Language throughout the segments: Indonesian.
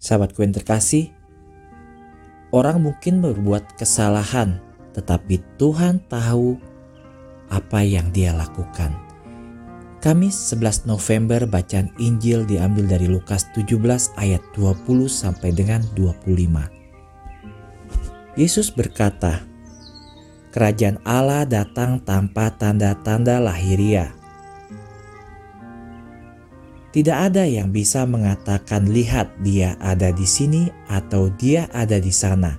Sahabatku yang terkasih, orang mungkin berbuat kesalahan, tetapi Tuhan tahu apa yang dia lakukan. Kamis 11 November bacaan Injil diambil dari Lukas 17 ayat 20 sampai dengan 25. Yesus berkata, Kerajaan Allah datang tanpa tanda-tanda lahiriah. Tidak ada yang bisa mengatakan lihat dia ada di sini atau dia ada di sana.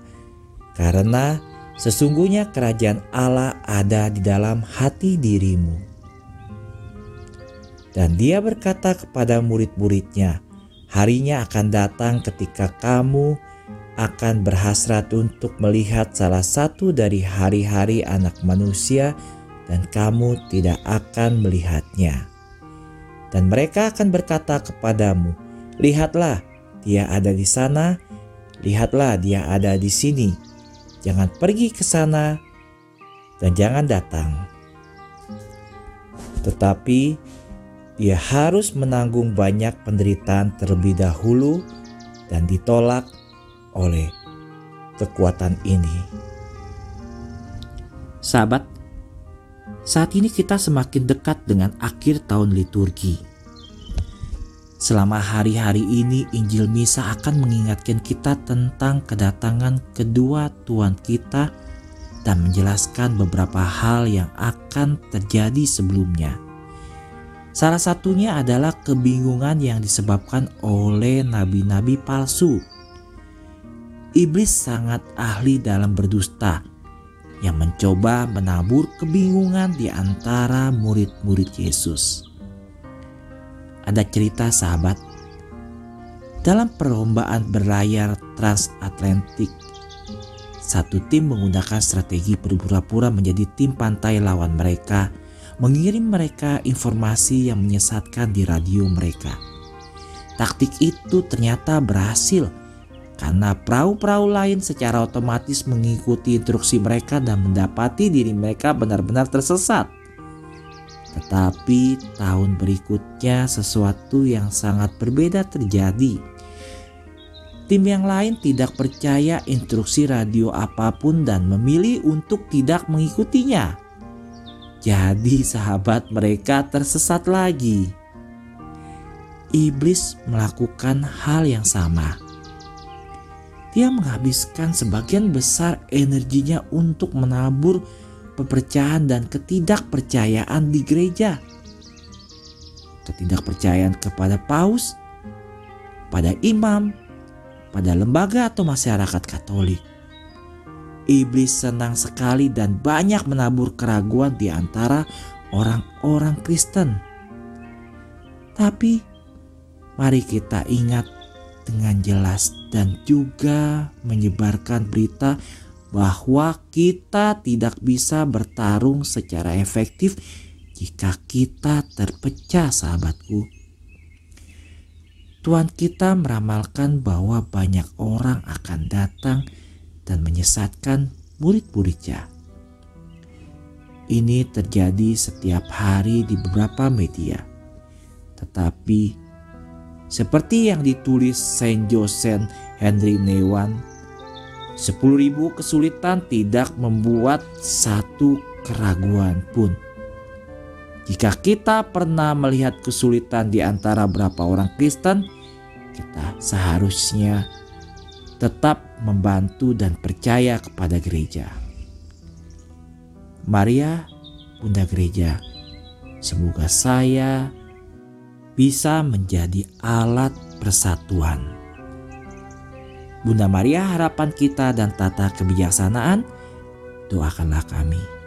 Karena sesungguhnya kerajaan Allah ada di dalam hati dirimu. Dan dia berkata kepada murid-muridnya, harinya akan datang ketika kamu akan berhasrat untuk melihat salah satu dari hari-hari anak manusia dan kamu tidak akan melihatnya. Dan mereka akan berkata kepadamu, lihatlah dia ada di sana, lihatlah dia ada di sini. Jangan pergi ke sana dan jangan datang. Tetapi dia harus menanggung banyak penderitaan terlebih dahulu dan ditolak oleh kekuatan ini. Sahabat, saat ini kita semakin dekat dengan akhir tahun liturgi. Selama hari-hari ini Injil Misa akan mengingatkan kita tentang kedatangan kedua Tuhan kita dan menjelaskan beberapa hal yang akan terjadi sebelumnya. Salah satunya adalah kebingungan yang disebabkan oleh nabi-nabi palsu Iblis sangat ahli dalam berdusta yang mencoba menabur kebingungan di antara murid-murid Yesus. Ada cerita sahabat dalam perlombaan berlayar transatlantik satu tim menggunakan strategi berpura-pura menjadi tim pantai lawan mereka, mengirim mereka informasi yang menyesatkan di radio mereka. Taktik itu ternyata berhasil karena perahu-perahu lain secara otomatis mengikuti instruksi mereka dan mendapati diri mereka benar-benar tersesat. Tetapi tahun berikutnya sesuatu yang sangat berbeda terjadi. Tim yang lain tidak percaya instruksi radio apa pun dan memilih untuk tidak mengikutinya. Jadi sahabat mereka tersesat lagi. Iblis melakukan hal yang sama dia menghabiskan sebagian besar energinya untuk menabur pepercahan dan ketidakpercayaan di gereja. Ketidakpercayaan kepada paus, pada imam, pada lembaga atau masyarakat Katolik. Iblis senang sekali dan banyak menabur keraguan di antara orang-orang Kristen. Tapi mari kita ingat dengan jelas dan juga menyebarkan berita bahwa kita tidak bisa bertarung secara efektif jika kita terpecah sahabatku. Tuhan kita meramalkan bahwa banyak orang akan datang dan menyesatkan murid-muridnya. Ini terjadi setiap hari di beberapa media. Tetapi seperti yang ditulis Saint Joseph Henry Newan, 10.000 kesulitan tidak membuat satu keraguan pun. Jika kita pernah melihat kesulitan di antara beberapa orang Kristen, kita seharusnya tetap membantu dan percaya kepada gereja. Maria, Bunda Gereja, semoga saya bisa menjadi alat persatuan. Bunda Maria harapan kita dan tata kebijaksanaan, doakanlah kami.